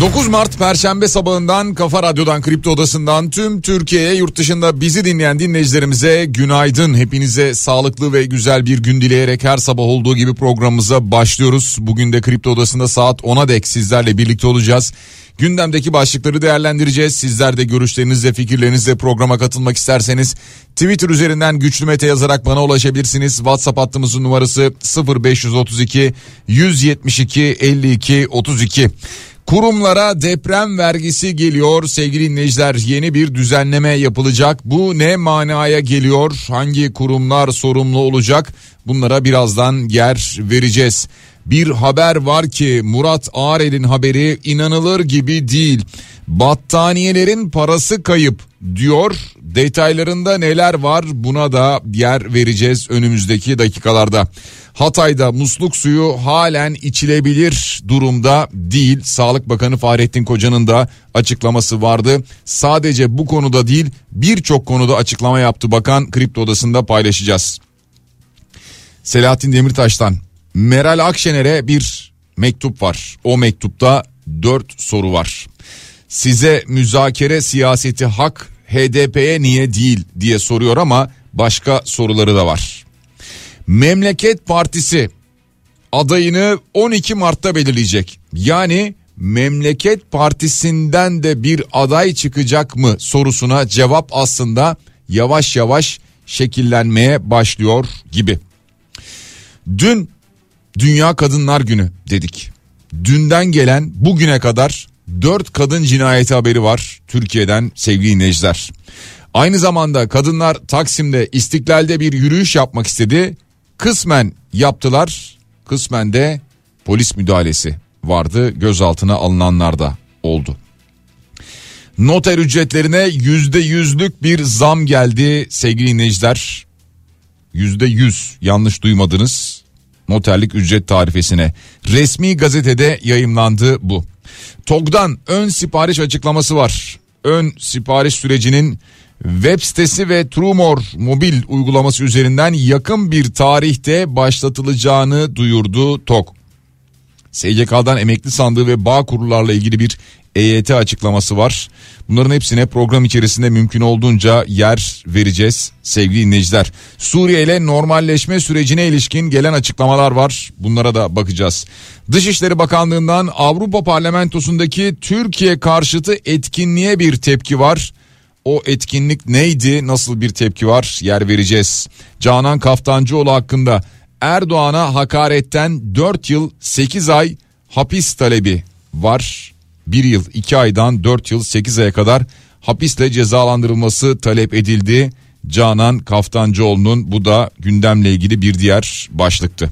9 Mart Perşembe sabahından Kafa Radyo'dan Kripto Odası'ndan tüm Türkiye'ye yurt dışında bizi dinleyen dinleyicilerimize günaydın. Hepinize sağlıklı ve güzel bir gün dileyerek her sabah olduğu gibi programımıza başlıyoruz. Bugün de Kripto Odası'nda saat 10'a dek sizlerle birlikte olacağız. Gündemdeki başlıkları değerlendireceğiz. Sizler de görüşlerinizle fikirlerinizle programa katılmak isterseniz Twitter üzerinden güçlü mete yazarak bana ulaşabilirsiniz. WhatsApp hattımızın numarası 0532 172 52 32. Kurumlara deprem vergisi geliyor sevgili dinleyiciler yeni bir düzenleme yapılacak. Bu ne manaya geliyor? Hangi kurumlar sorumlu olacak? Bunlara birazdan yer vereceğiz. Bir haber var ki Murat Ağrel'in haberi inanılır gibi değil. Battaniyelerin parası kayıp diyor. Detaylarında neler var buna da yer vereceğiz önümüzdeki dakikalarda. Hatay'da musluk suyu halen içilebilir durumda değil. Sağlık Bakanı Fahrettin Koca'nın da açıklaması vardı. Sadece bu konuda değil birçok konuda açıklama yaptı bakan kripto odasında paylaşacağız. Selahattin Demirtaş'tan Meral Akşener'e bir mektup var. O mektupta dört soru var. Size müzakere siyaseti hak HDP'ye niye değil diye soruyor ama başka soruları da var. Memleket Partisi adayını 12 Mart'ta belirleyecek. Yani Memleket Partisi'nden de bir aday çıkacak mı sorusuna cevap aslında yavaş yavaş şekillenmeye başlıyor gibi. Dün Dünya Kadınlar Günü dedik. Dünden gelen bugüne kadar 4 kadın cinayeti haberi var Türkiye'den sevgili dinleyiciler. Aynı zamanda kadınlar Taksim'de İstiklal'de bir yürüyüş yapmak istedi. Kısmen yaptılar. Kısmen de polis müdahalesi vardı. Gözaltına alınanlar da oldu. Noter ücretlerine yüzde yüzlük bir zam geldi sevgili dinleyiciler. Yüzde yüz yanlış duymadınız noterlik ücret tarifesine. Resmi gazetede yayımlandı bu. TOG'dan ön sipariş açıklaması var. Ön sipariş sürecinin web sitesi ve Trumor mobil uygulaması üzerinden yakın bir tarihte başlatılacağını duyurdu TOG. SGK'dan emekli sandığı ve bağ kurullarla ilgili bir EYT açıklaması var. Bunların hepsine program içerisinde mümkün olduğunca yer vereceğiz sevgili dinleyiciler. Suriye ile normalleşme sürecine ilişkin gelen açıklamalar var. Bunlara da bakacağız. Dışişleri Bakanlığı'ndan Avrupa Parlamentosu'ndaki Türkiye karşıtı etkinliğe bir tepki var. O etkinlik neydi? Nasıl bir tepki var? Yer vereceğiz. Canan Kaftancıoğlu hakkında Erdoğan'a hakaretten 4 yıl 8 ay hapis talebi var. 1 yıl 2 aydan 4 yıl 8 aya kadar hapisle cezalandırılması talep edildi. Canan Kaftancıoğlu'nun bu da gündemle ilgili bir diğer başlıktı.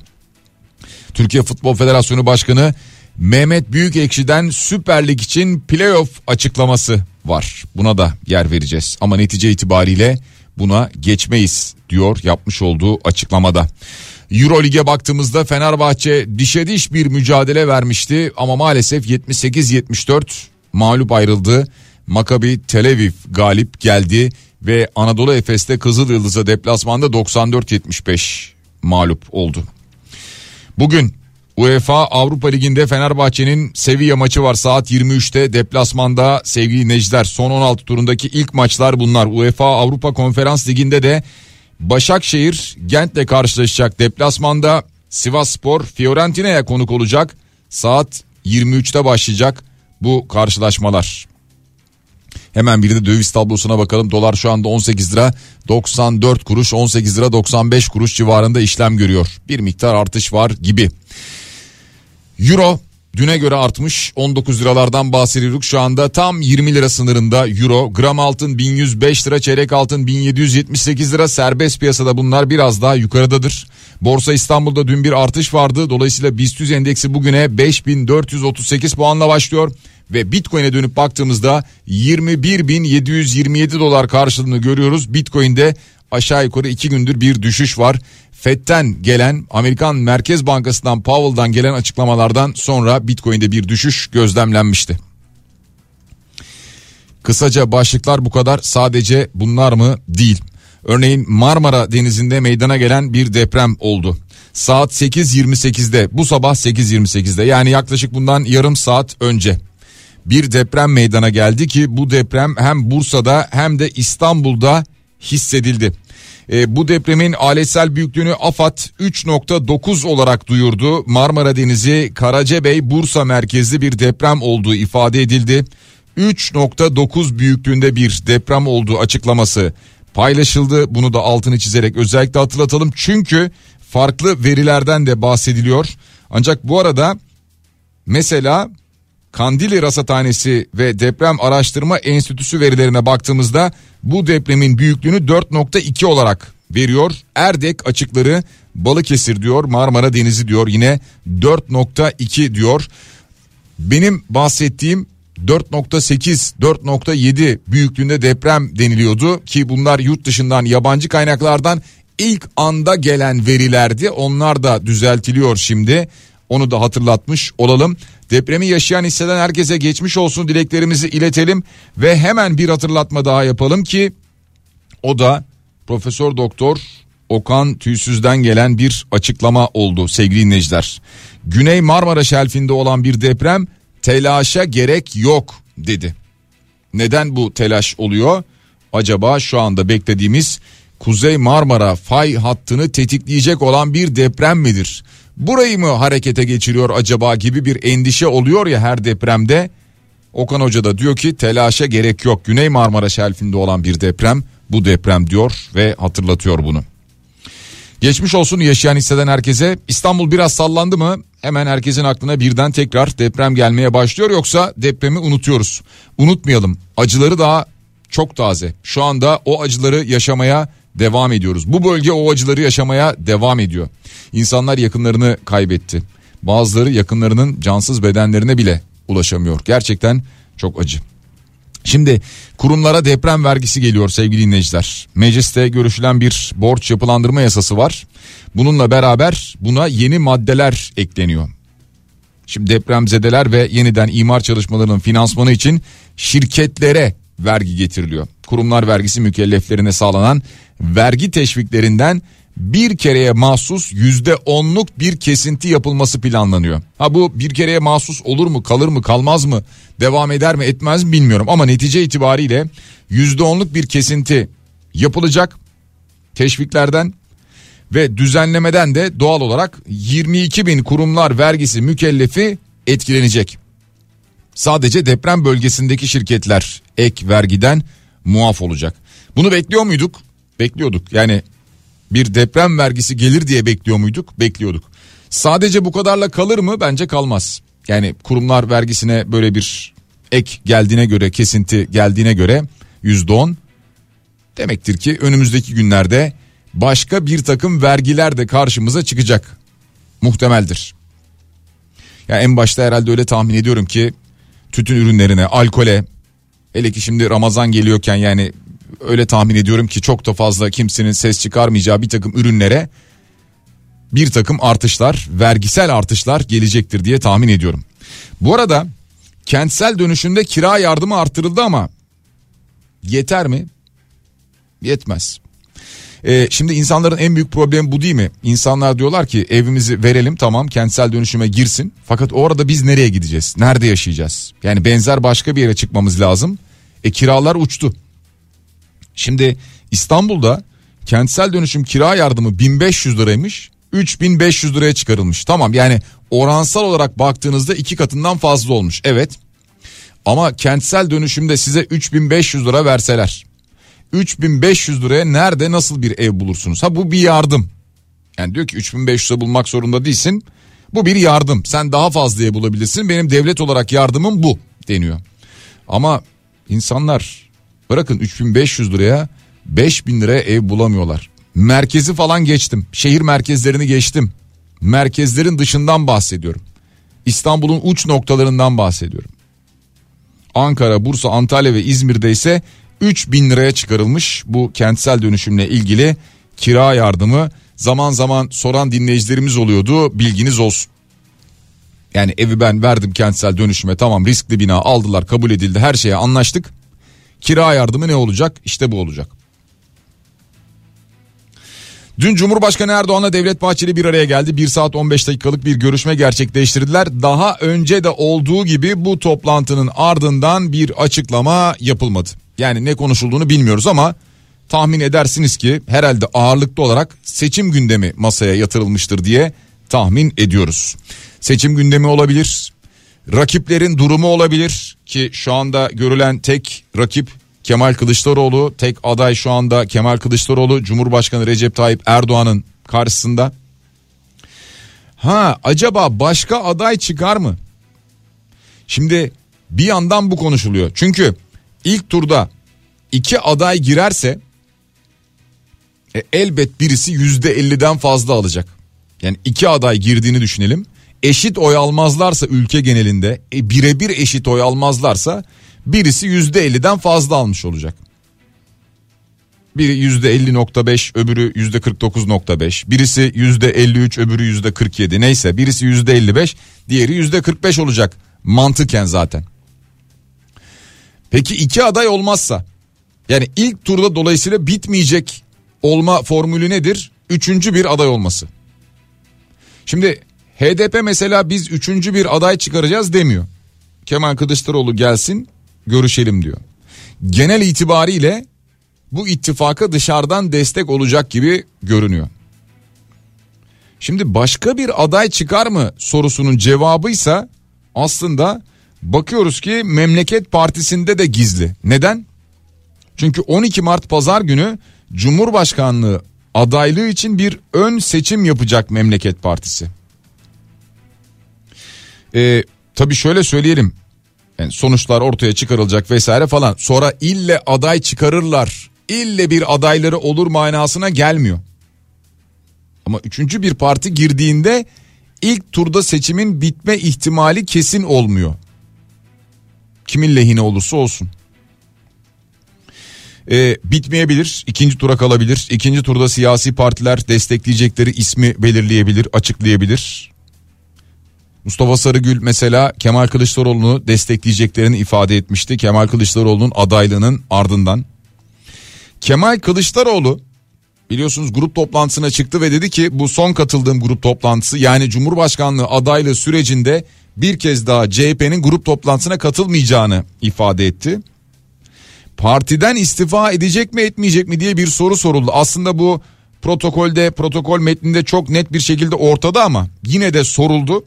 Türkiye Futbol Federasyonu Başkanı Mehmet Büyükekşi'den Süper Lig için playoff açıklaması var. Buna da yer vereceğiz ama netice itibariyle buna geçmeyiz diyor yapmış olduğu açıklamada. Euro Lig'e baktığımızda Fenerbahçe dişe diş bir mücadele vermişti ama maalesef 78-74 mağlup ayrıldı. Maccabi Tel Aviv galip geldi ve Anadolu Efes'te Kızıl Yıldız'a deplasmanda 94-75 mağlup oldu. Bugün UEFA Avrupa Ligi'nde Fenerbahçe'nin Sevilla maçı var saat 23'te deplasmanda sevgili Necder son 16 turundaki ilk maçlar bunlar. UEFA Avrupa Konferans Ligi'nde de Başakşehir Gent'le karşılaşacak deplasmanda Sivas Spor Fiorentina'ya konuk olacak. Saat 23'te başlayacak bu karşılaşmalar. Hemen bir de döviz tablosuna bakalım. Dolar şu anda 18 lira 94 kuruş 18 lira 95 kuruş civarında işlem görüyor. Bir miktar artış var gibi. Euro Düne göre artmış 19 liralardan bahsediyorduk şu anda tam 20 lira sınırında euro gram altın 1105 lira çeyrek altın 1778 lira serbest piyasada bunlar biraz daha yukarıdadır. Borsa İstanbul'da dün bir artış vardı dolayısıyla BIST 100 endeksi bugüne 5438 puanla başlıyor ve Bitcoin'e dönüp baktığımızda 21.727 dolar karşılığını görüyoruz. Bitcoin'de aşağı yukarı 2 gündür bir düşüş var. FED'den gelen Amerikan Merkez Bankası'ndan Powell'dan gelen açıklamalardan sonra Bitcoin'de bir düşüş gözlemlenmişti. Kısaca başlıklar bu kadar sadece bunlar mı değil. Örneğin Marmara Denizi'nde meydana gelen bir deprem oldu. Saat 8.28'de bu sabah 8.28'de yani yaklaşık bundan yarım saat önce bir deprem meydana geldi ki bu deprem hem Bursa'da hem de İstanbul'da hissedildi. E, bu depremin aletsel büyüklüğünü AFAD 3.9 olarak duyurdu. Marmara Denizi Karacabey Bursa merkezli bir deprem olduğu ifade edildi. 3.9 büyüklüğünde bir deprem olduğu açıklaması paylaşıldı. Bunu da altını çizerek özellikle hatırlatalım. Çünkü farklı verilerden de bahsediliyor. Ancak bu arada mesela Kandili Rasathanesi ve Deprem Araştırma Enstitüsü verilerine baktığımızda bu depremin büyüklüğünü 4.2 olarak veriyor. Erdek açıkları Balıkesir diyor Marmara Denizi diyor yine 4.2 diyor. Benim bahsettiğim 4.8 4.7 büyüklüğünde deprem deniliyordu ki bunlar yurt dışından yabancı kaynaklardan ilk anda gelen verilerdi. Onlar da düzeltiliyor şimdi. Onu da hatırlatmış olalım. Depremi yaşayan hisseden herkese geçmiş olsun dileklerimizi iletelim ve hemen bir hatırlatma daha yapalım ki o da Profesör Doktor Okan Tüysüz'den gelen bir açıklama oldu sevgili dinleyiciler. Güney Marmara şelfinde olan bir deprem telaşa gerek yok dedi. Neden bu telaş oluyor? Acaba şu anda beklediğimiz Kuzey Marmara fay hattını tetikleyecek olan bir deprem midir? Burayı mı harekete geçiriyor acaba gibi bir endişe oluyor ya her depremde. Okan Hoca da diyor ki telaşa gerek yok. Güney Marmara şelfinde olan bir deprem bu deprem diyor ve hatırlatıyor bunu. Geçmiş olsun yaşayan hisseden herkese. İstanbul biraz sallandı mı? Hemen herkesin aklına birden tekrar deprem gelmeye başlıyor yoksa depremi unutuyoruz. Unutmayalım. Acıları daha çok taze. Şu anda o acıları yaşamaya devam ediyoruz. Bu bölge o acıları yaşamaya devam ediyor. İnsanlar yakınlarını kaybetti. Bazıları yakınlarının cansız bedenlerine bile ulaşamıyor. Gerçekten çok acı. Şimdi kurumlara deprem vergisi geliyor sevgili dinleyiciler. Mecliste görüşülen bir borç yapılandırma yasası var. Bununla beraber buna yeni maddeler ekleniyor. Şimdi depremzedeler ve yeniden imar çalışmalarının finansmanı için şirketlere vergi getiriliyor. Kurumlar vergisi mükelleflerine sağlanan vergi teşviklerinden bir kereye mahsus yüzde onluk bir kesinti yapılması planlanıyor. Ha bu bir kereye mahsus olur mu kalır mı kalmaz mı devam eder mi etmez mi bilmiyorum ama netice itibariyle yüzde onluk bir kesinti yapılacak teşviklerden ve düzenlemeden de doğal olarak 22 bin kurumlar vergisi mükellefi etkilenecek. Sadece deprem bölgesindeki şirketler ek vergiden muaf olacak. Bunu bekliyor muyduk? Bekliyorduk. Yani bir deprem vergisi gelir diye bekliyor muyduk? Bekliyorduk. Sadece bu kadarla kalır mı? Bence kalmaz. Yani kurumlar vergisine böyle bir ek geldiğine göre kesinti geldiğine göre yüzde on demektir ki önümüzdeki günlerde başka bir takım vergiler de karşımıza çıkacak. Muhtemeldir. Ya yani en başta herhalde öyle tahmin ediyorum ki tütün ürünlerine, alkole hele ki şimdi Ramazan geliyorken yani öyle tahmin ediyorum ki çok da fazla kimsenin ses çıkarmayacağı bir takım ürünlere bir takım artışlar, vergisel artışlar gelecektir diye tahmin ediyorum. Bu arada kentsel dönüşümde kira yardımı artırıldı ama yeter mi? Yetmez. Ee, şimdi insanların en büyük problemi bu değil mi? İnsanlar diyorlar ki evimizi verelim tamam kentsel dönüşüme girsin. Fakat orada biz nereye gideceğiz? Nerede yaşayacağız? Yani benzer başka bir yere çıkmamız lazım. E kiralar uçtu. Şimdi İstanbul'da kentsel dönüşüm kira yardımı 1500 liraymış. 3500 liraya çıkarılmış. Tamam yani oransal olarak baktığınızda iki katından fazla olmuş. Evet. Ama kentsel dönüşümde size 3500 lira verseler 3500 liraya nerede nasıl bir ev bulursunuz? Ha bu bir yardım. Yani diyor ki 3500'e bulmak zorunda değilsin. Bu bir yardım. Sen daha fazlaya bulabilirsin. Benim devlet olarak yardımım bu deniyor. Ama insanlar bırakın 3500 liraya 5000 liraya ev bulamıyorlar. Merkezi falan geçtim. Şehir merkezlerini geçtim. Merkezlerin dışından bahsediyorum. İstanbul'un uç noktalarından bahsediyorum. Ankara, Bursa, Antalya ve İzmir'de ise 3000 liraya çıkarılmış bu kentsel dönüşümle ilgili kira yardımı zaman zaman soran dinleyicilerimiz oluyordu bilginiz olsun. Yani evi ben verdim kentsel dönüşüme tamam riskli bina aldılar kabul edildi her şeye anlaştık. Kira yardımı ne olacak? İşte bu olacak. Dün Cumhurbaşkanı Erdoğan'la Devlet Bahçeli bir araya geldi. 1 saat 15 dakikalık bir görüşme gerçekleştirdiler. Daha önce de olduğu gibi bu toplantının ardından bir açıklama yapılmadı. Yani ne konuşulduğunu bilmiyoruz ama tahmin edersiniz ki herhalde ağırlıklı olarak seçim gündemi masaya yatırılmıştır diye tahmin ediyoruz. Seçim gündemi olabilir. Rakiplerin durumu olabilir ki şu anda görülen tek rakip Kemal Kılıçdaroğlu tek aday şu anda Kemal Kılıçdaroğlu Cumhurbaşkanı Recep Tayyip Erdoğan'ın karşısında. Ha acaba başka aday çıkar mı? Şimdi bir yandan bu konuşuluyor. Çünkü ilk turda iki aday girerse e, elbet birisi yüzde elliden fazla alacak. Yani iki aday girdiğini düşünelim. Eşit oy almazlarsa ülke genelinde e, birebir eşit oy almazlarsa birisi yüzde elliden fazla almış olacak. Biri yüzde elli nokta beş öbürü yüzde kırk dokuz nokta beş birisi yüzde elli üç öbürü yüzde kırk yedi neyse birisi yüzde elli beş diğeri yüzde kırk beş olacak mantıken zaten. Peki iki aday olmazsa yani ilk turda dolayısıyla bitmeyecek olma formülü nedir? Üçüncü bir aday olması. Şimdi HDP mesela biz üçüncü bir aday çıkaracağız demiyor. Kemal Kılıçdaroğlu gelsin görüşelim diyor. Genel itibariyle bu ittifaka dışarıdan destek olacak gibi görünüyor. Şimdi başka bir aday çıkar mı sorusunun cevabıysa aslında bakıyoruz ki Memleket Partisi'nde de gizli. Neden? Çünkü 12 Mart pazar günü Cumhurbaşkanlığı adaylığı için bir ön seçim yapacak Memleket Partisi. Ee, tabii şöyle söyleyelim. Yani sonuçlar ortaya çıkarılacak vesaire falan. Sonra ille aday çıkarırlar. İlle bir adayları olur manasına gelmiyor. Ama üçüncü bir parti girdiğinde ilk turda seçimin bitme ihtimali kesin olmuyor. Kimin lehine olursa olsun. Ee, bitmeyebilir, ikinci tura kalabilir. İkinci turda siyasi partiler destekleyecekleri ismi belirleyebilir, açıklayabilir. Mustafa Sarıgül mesela Kemal Kılıçdaroğlu'nu destekleyeceklerini ifade etmişti. Kemal Kılıçdaroğlu'nun adaylığının ardından. Kemal Kılıçdaroğlu biliyorsunuz grup toplantısına çıktı ve dedi ki bu son katıldığım grup toplantısı yani Cumhurbaşkanlığı adaylığı sürecinde bir kez daha CHP'nin grup toplantısına katılmayacağını ifade etti. Partiden istifa edecek mi etmeyecek mi diye bir soru soruldu. Aslında bu protokolde protokol metninde çok net bir şekilde ortada ama yine de soruldu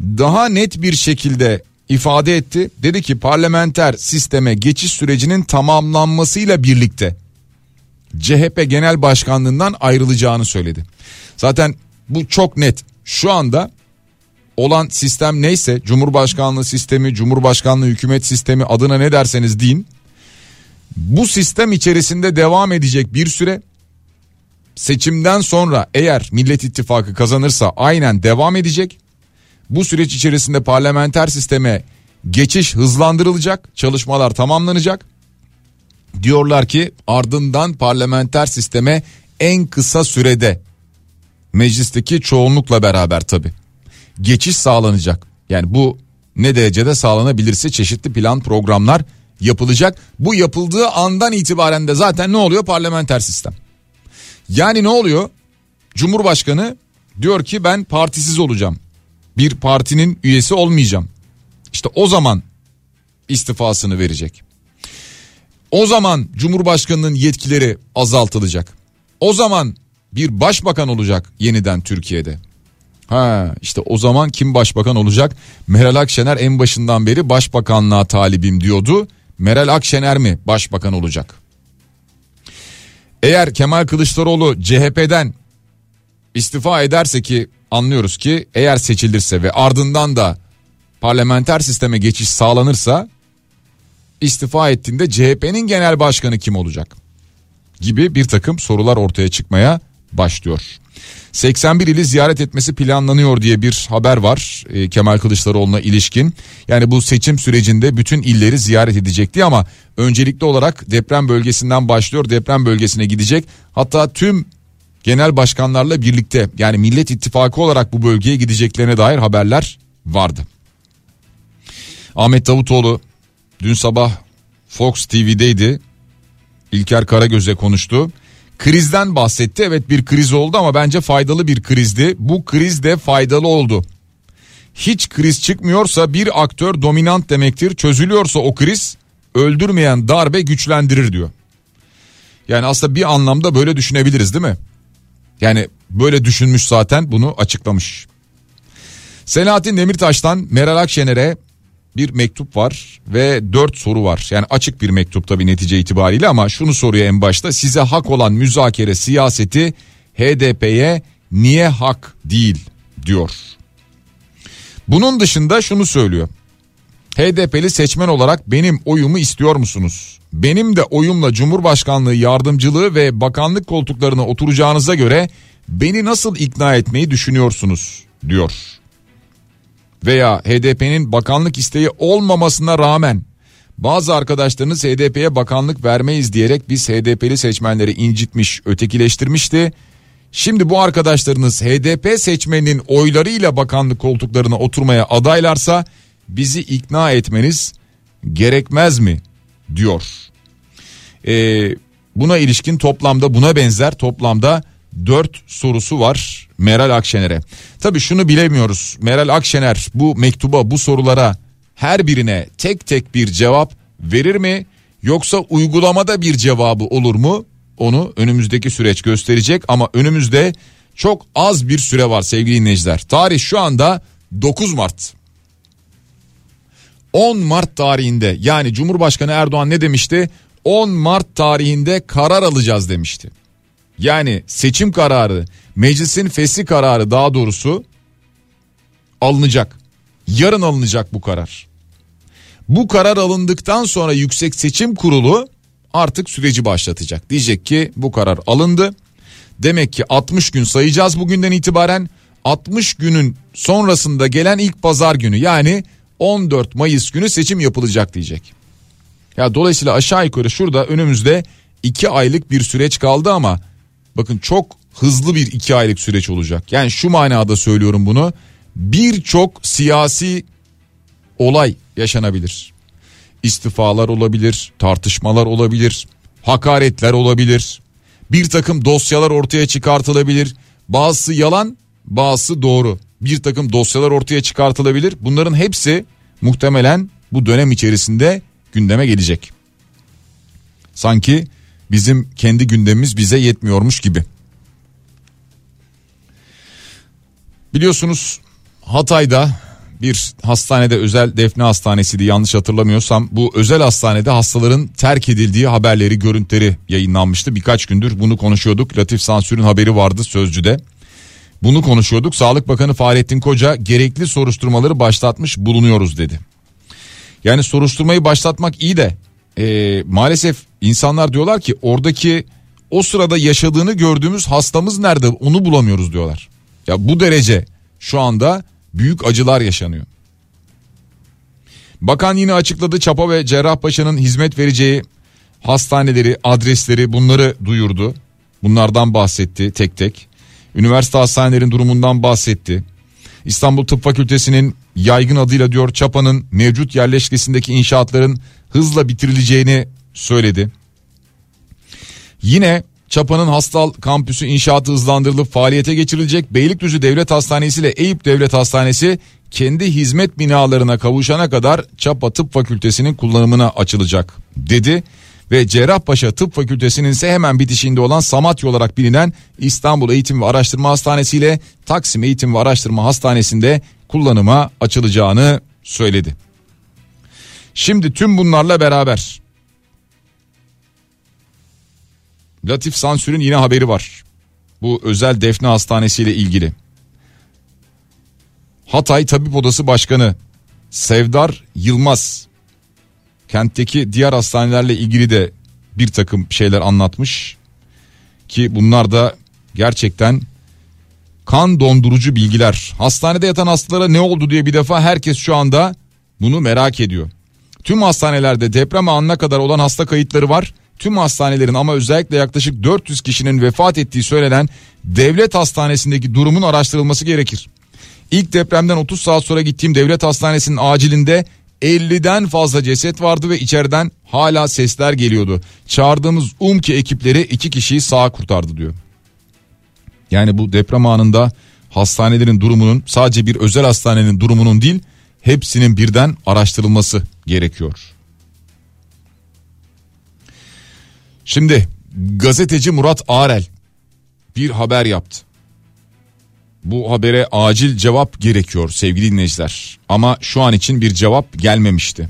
daha net bir şekilde ifade etti. Dedi ki parlamenter sisteme geçiş sürecinin tamamlanmasıyla birlikte CHP Genel Başkanlığından ayrılacağını söyledi. Zaten bu çok net. Şu anda olan sistem neyse Cumhurbaşkanlığı sistemi, Cumhurbaşkanlığı hükümet sistemi adına ne derseniz deyin. Bu sistem içerisinde devam edecek bir süre seçimden sonra eğer Millet İttifakı kazanırsa aynen devam edecek. Bu süreç içerisinde parlamenter sisteme geçiş hızlandırılacak, çalışmalar tamamlanacak. Diyorlar ki ardından parlamenter sisteme en kısa sürede meclisteki çoğunlukla beraber tabi geçiş sağlanacak. Yani bu ne derecede sağlanabilirse çeşitli plan programlar yapılacak. Bu yapıldığı andan itibaren de zaten ne oluyor parlamenter sistem. Yani ne oluyor? Cumhurbaşkanı diyor ki ben partisiz olacağım bir partinin üyesi olmayacağım. İşte o zaman istifasını verecek. O zaman Cumhurbaşkanının yetkileri azaltılacak. O zaman bir başbakan olacak yeniden Türkiye'de. Ha işte o zaman kim başbakan olacak? Meral Akşener en başından beri başbakanlığa talibim diyordu. Meral Akşener mi başbakan olacak? Eğer Kemal Kılıçdaroğlu CHP'den istifa ederse ki anlıyoruz ki eğer seçilirse ve ardından da parlamenter sisteme geçiş sağlanırsa istifa ettiğinde CHP'nin genel başkanı kim olacak? Gibi bir takım sorular ortaya çıkmaya başlıyor. 81 ili ziyaret etmesi planlanıyor diye bir haber var e, Kemal Kılıçdaroğlu'na ilişkin. Yani bu seçim sürecinde bütün illeri ziyaret edecekti ama öncelikli olarak deprem bölgesinden başlıyor. Deprem bölgesine gidecek. Hatta tüm genel başkanlarla birlikte yani Millet İttifakı olarak bu bölgeye gideceklerine dair haberler vardı. Ahmet Davutoğlu dün sabah Fox TV'deydi. İlker Karagöz'le konuştu. Krizden bahsetti. Evet bir kriz oldu ama bence faydalı bir krizdi. Bu kriz de faydalı oldu. Hiç kriz çıkmıyorsa bir aktör dominant demektir. Çözülüyorsa o kriz öldürmeyen darbe güçlendirir diyor. Yani aslında bir anlamda böyle düşünebiliriz değil mi? Yani böyle düşünmüş zaten bunu açıklamış. Selahattin Demirtaş'tan Meral Akşener'e bir mektup var ve dört soru var. Yani açık bir mektup tabii netice itibariyle ama şunu soruyor en başta. Size hak olan müzakere siyaseti HDP'ye niye hak değil diyor. Bunun dışında şunu söylüyor. HDP'li seçmen olarak benim oyumu istiyor musunuz? Benim de oyumla Cumhurbaşkanlığı yardımcılığı ve bakanlık koltuklarına oturacağınıza göre beni nasıl ikna etmeyi düşünüyorsunuz diyor veya HDP'nin bakanlık isteği olmamasına rağmen bazı arkadaşlarınız HDP'ye bakanlık vermeyiz diyerek biz HDP'li seçmenleri incitmiş, ötekileştirmişti. Şimdi bu arkadaşlarınız HDP seçmeninin oylarıyla bakanlık koltuklarına oturmaya adaylarsa bizi ikna etmeniz gerekmez mi diyor. Ee, buna ilişkin toplamda buna benzer toplamda 4 sorusu var Meral Akşener'e. Tabii şunu bilemiyoruz. Meral Akşener bu mektuba bu sorulara her birine tek tek bir cevap verir mi? Yoksa uygulamada bir cevabı olur mu? Onu önümüzdeki süreç gösterecek ama önümüzde çok az bir süre var sevgili dinleyiciler. Tarih şu anda 9 Mart. 10 Mart tarihinde yani Cumhurbaşkanı Erdoğan ne demişti? 10 Mart tarihinde karar alacağız demişti. Yani seçim kararı, meclisin fesli kararı daha doğrusu alınacak. Yarın alınacak bu karar. Bu karar alındıktan sonra Yüksek Seçim Kurulu artık süreci başlatacak. Diyecek ki bu karar alındı. Demek ki 60 gün sayacağız bugünden itibaren. 60 günün sonrasında gelen ilk pazar günü yani 14 Mayıs günü seçim yapılacak diyecek. Ya dolayısıyla aşağı yukarı şurada önümüzde 2 aylık bir süreç kaldı ama bakın çok hızlı bir 2 aylık süreç olacak. Yani şu manada söylüyorum bunu. Birçok siyasi olay yaşanabilir. İstifalar olabilir, tartışmalar olabilir, hakaretler olabilir. Bir takım dosyalar ortaya çıkartılabilir. Bazısı yalan, bazısı doğru. Bir takım dosyalar ortaya çıkartılabilir. Bunların hepsi muhtemelen bu dönem içerisinde gündeme gelecek. Sanki bizim kendi gündemimiz bize yetmiyormuş gibi. Biliyorsunuz Hatay'da bir hastanede özel defne hastanesiydi yanlış hatırlamıyorsam. Bu özel hastanede hastaların terk edildiği haberleri görüntüleri yayınlanmıştı. Birkaç gündür bunu konuşuyorduk. Latif Sansür'ün haberi vardı Sözcü'de. Bunu konuşuyorduk. Sağlık Bakanı Fahrettin Koca gerekli soruşturmaları başlatmış bulunuyoruz dedi. Yani soruşturmayı başlatmak iyi de e, maalesef insanlar diyorlar ki oradaki o sırada yaşadığını gördüğümüz hastamız nerede onu bulamıyoruz diyorlar ya bu derece şu anda büyük acılar yaşanıyor. Bakan yine açıkladı Çapa ve Cerrahpaşa'nın hizmet vereceği hastaneleri, adresleri bunları duyurdu. Bunlardan bahsetti tek tek. Üniversite hastanelerin durumundan bahsetti. İstanbul Tıp Fakültesi'nin yaygın adıyla diyor Çapa'nın mevcut yerleşkesindeki inşaatların hızla bitirileceğini söyledi. Yine Çapa'nın Hastal kampüsü inşaatı hızlandırılıp faaliyete geçirilecek. Beylikdüzü Devlet Hastanesi ile Eyüp Devlet Hastanesi kendi hizmet binalarına kavuşana kadar Çapa Tıp Fakültesinin kullanımına açılacak dedi. Ve Cerrahpaşa Tıp Fakültesinin ise hemen bitişinde olan Samatya olarak bilinen İstanbul Eğitim ve Araştırma Hastanesi ile Taksim Eğitim ve Araştırma Hastanesi'nde kullanıma açılacağını söyledi. Şimdi tüm bunlarla beraber Latif Sansür'ün yine haberi var. Bu özel defne hastanesi ile ilgili. Hatay Tabip Odası Başkanı Sevdar Yılmaz kentteki diğer hastanelerle ilgili de bir takım şeyler anlatmış ki bunlar da gerçekten kan dondurucu bilgiler. Hastanede yatan hastalara ne oldu diye bir defa herkes şu anda bunu merak ediyor. Tüm hastanelerde deprem anına kadar olan hasta kayıtları var. Tüm hastanelerin ama özellikle yaklaşık 400 kişinin vefat ettiği söylenen devlet hastanesindeki durumun araştırılması gerekir. İlk depremden 30 saat sonra gittiğim devlet hastanesinin acilinde 50'den fazla ceset vardı ve içeriden hala sesler geliyordu. Çağırdığımız UMKE ekipleri iki kişiyi sağ kurtardı diyor. Yani bu deprem anında hastanelerin durumunun sadece bir özel hastanenin durumunun değil hepsinin birden araştırılması gerekiyor. Şimdi gazeteci Murat Arel bir haber yaptı. Bu habere acil cevap gerekiyor sevgili dinleyiciler. Ama şu an için bir cevap gelmemişti.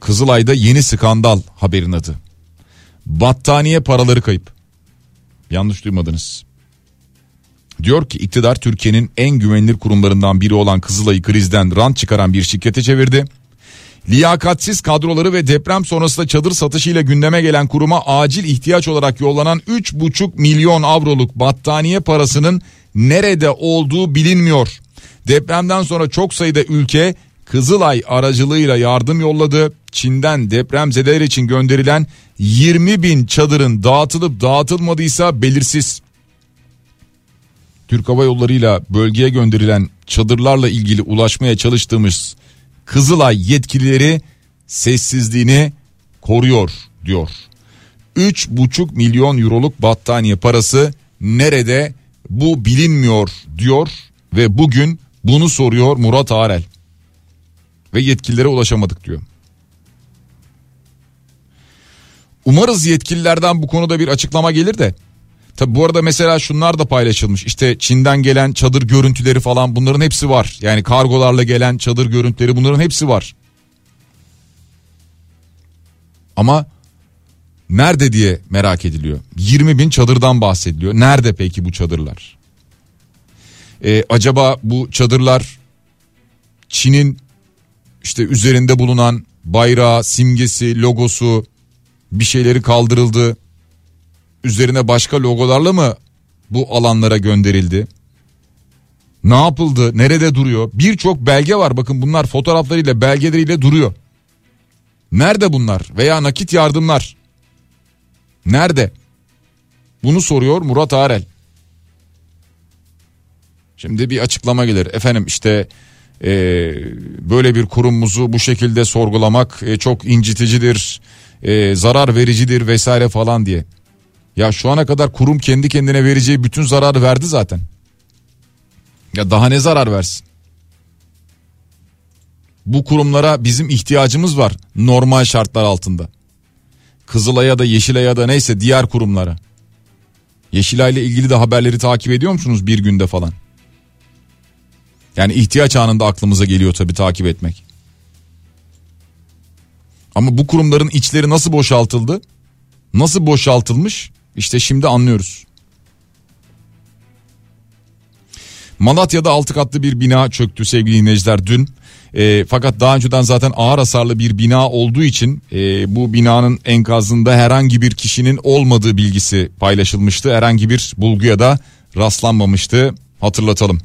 Kızılay'da yeni skandal haberin adı. Battaniye paraları kayıp. Yanlış duymadınız. Diyor ki iktidar Türkiye'nin en güvenilir kurumlarından biri olan Kızılay'ı krizden rant çıkaran bir şirkete çevirdi. Liyakatsiz kadroları ve deprem sonrasında çadır satışıyla gündeme gelen kuruma acil ihtiyaç olarak yollanan 3,5 milyon avroluk battaniye parasının nerede olduğu bilinmiyor. Depremden sonra çok sayıda ülke Kızılay aracılığıyla yardım yolladı. Çin'den depremzedeler için gönderilen 20 bin çadırın dağıtılıp dağıtılmadıysa belirsiz. Türk Hava Yolları ile bölgeye gönderilen çadırlarla ilgili ulaşmaya çalıştığımız Kızılay yetkilileri sessizliğini koruyor diyor. 3,5 milyon euroluk battaniye parası nerede bu bilinmiyor diyor ve bugün bunu soruyor Murat Arel. Ve yetkililere ulaşamadık diyor. Umarız yetkililerden bu konuda bir açıklama gelir de. Tabi bu arada mesela şunlar da paylaşılmış. İşte Çin'den gelen çadır görüntüleri falan bunların hepsi var. Yani kargolarla gelen çadır görüntüleri bunların hepsi var. Ama nerede diye merak ediliyor. 20 bin çadırdan bahsediliyor. Nerede peki bu çadırlar? Ee, acaba bu çadırlar Çin'in işte üzerinde bulunan bayrağı, simgesi, logosu bir şeyleri kaldırıldı. Üzerine başka logolarla mı bu alanlara gönderildi? Ne yapıldı? Nerede duruyor? Birçok belge var. Bakın bunlar fotoğraflarıyla, belgeleriyle duruyor. Nerede bunlar? Veya nakit yardımlar? Nerede? Bunu soruyor Murat Arel. Şimdi bir açıklama gelir. Efendim işte e, böyle bir kurumumuzu bu şekilde sorgulamak e, çok inciticidir, e, zarar vericidir vesaire falan diye. Ya şu ana kadar kurum kendi kendine vereceği bütün zararı verdi zaten. Ya daha ne zarar versin? Bu kurumlara bizim ihtiyacımız var normal şartlar altında. Kızılay'a da Yeşilay'a da neyse diğer kurumlara. Yeşilay ile ilgili de haberleri takip ediyor musunuz bir günde falan? Yani ihtiyaç anında aklımıza geliyor tabii takip etmek. Ama bu kurumların içleri nasıl boşaltıldı? Nasıl boşaltılmış? İşte şimdi anlıyoruz. Malatya'da altı katlı bir bina çöktü sevgili dinleyiciler dün. E, fakat daha önceden zaten ağır hasarlı bir bina olduğu için e, bu binanın enkazında herhangi bir kişinin olmadığı bilgisi paylaşılmıştı. Herhangi bir bulguya da rastlanmamıştı hatırlatalım.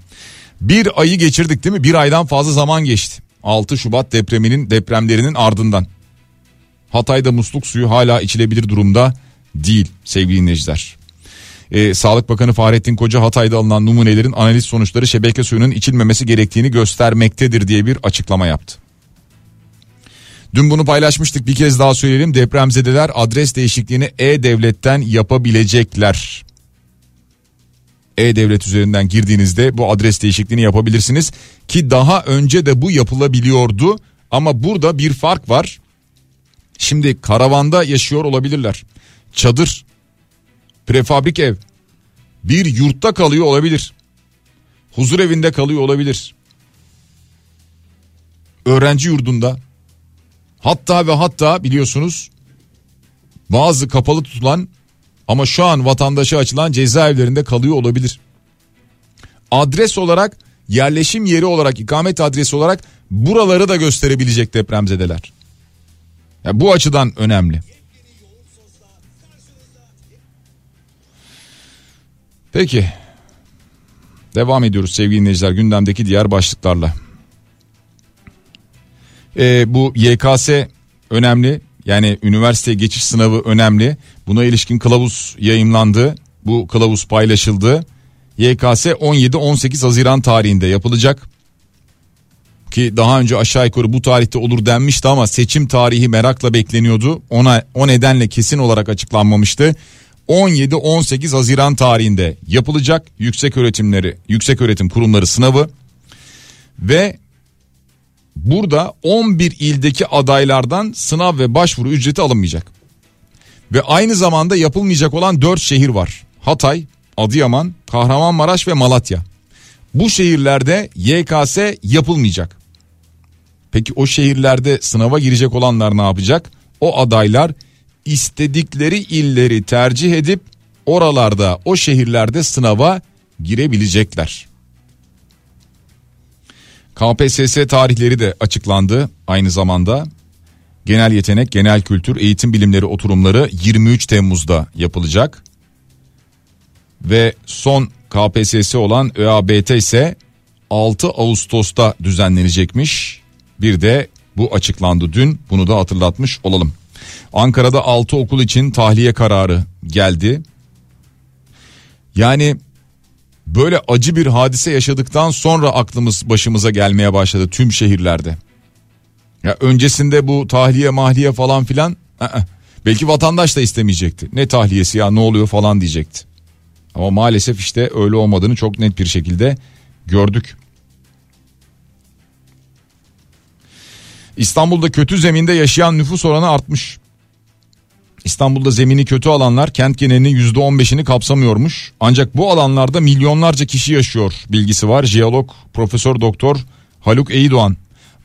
Bir ayı geçirdik değil mi? Bir aydan fazla zaman geçti. 6 Şubat depreminin depremlerinin ardından. Hatay'da musluk suyu hala içilebilir durumda değil sevgili dinleyiciler. Ee, Sağlık Bakanı Fahrettin Koca Hatay'da alınan numunelerin analiz sonuçları şebeke suyunun içilmemesi gerektiğini göstermektedir diye bir açıklama yaptı. Dün bunu paylaşmıştık bir kez daha söyleyelim depremzedeler adres değişikliğini E-Devlet'ten yapabilecekler. E-Devlet üzerinden girdiğinizde bu adres değişikliğini yapabilirsiniz ki daha önce de bu yapılabiliyordu ama burada bir fark var. Şimdi karavanda yaşıyor olabilirler. Çadır, prefabrik ev, bir yurtta kalıyor olabilir. Huzur evinde kalıyor olabilir. Öğrenci yurdunda. Hatta ve hatta biliyorsunuz bazı kapalı tutulan ama şu an vatandaşa açılan cezaevlerinde kalıyor olabilir. Adres olarak yerleşim yeri olarak ikamet adresi olarak buraları da gösterebilecek depremzedeler. Ya bu açıdan önemli. Peki. Devam ediyoruz sevgili dinleyiciler gündemdeki diğer başlıklarla. Ee, bu YKS önemli. Yani üniversite geçiş sınavı önemli. Buna ilişkin kılavuz yayımlandı. Bu kılavuz paylaşıldı. YKS 17-18 Haziran tarihinde yapılacak. Ki daha önce aşağı yukarı bu tarihte olur denmişti ama seçim tarihi merakla bekleniyordu. Ona o nedenle kesin olarak açıklanmamıştı. 17-18 Haziran tarihinde yapılacak yüksek öğretimleri, yüksek öğretim kurumları sınavı ve burada 11 ildeki adaylardan sınav ve başvuru ücreti alınmayacak. Ve aynı zamanda yapılmayacak olan 4 şehir var. Hatay, Adıyaman, Kahramanmaraş ve Malatya. Bu şehirlerde YKS yapılmayacak. Peki o şehirlerde sınava girecek olanlar ne yapacak? O adaylar istedikleri illeri tercih edip oralarda o şehirlerde sınava girebilecekler. KPSS tarihleri de açıklandı aynı zamanda. Genel yetenek, genel kültür, eğitim bilimleri oturumları 23 Temmuz'da yapılacak. Ve son KPSS olan ÖABT ise 6 Ağustos'ta düzenlenecekmiş. Bir de bu açıklandı dün bunu da hatırlatmış olalım. Ankara'da 6 okul için tahliye kararı geldi. Yani böyle acı bir hadise yaşadıktan sonra aklımız başımıza gelmeye başladı tüm şehirlerde. Ya öncesinde bu tahliye mahliye falan filan ı-ı. belki vatandaş da istemeyecekti. Ne tahliyesi ya ne oluyor falan diyecekti. Ama maalesef işte öyle olmadığını çok net bir şekilde gördük. İstanbul'da kötü zeminde yaşayan nüfus oranı artmış. İstanbul'da zemini kötü alanlar kent genelinin %15'ini kapsamıyormuş. Ancak bu alanlarda milyonlarca kişi yaşıyor bilgisi var. Jeolog Profesör Doktor Haluk Eydoğan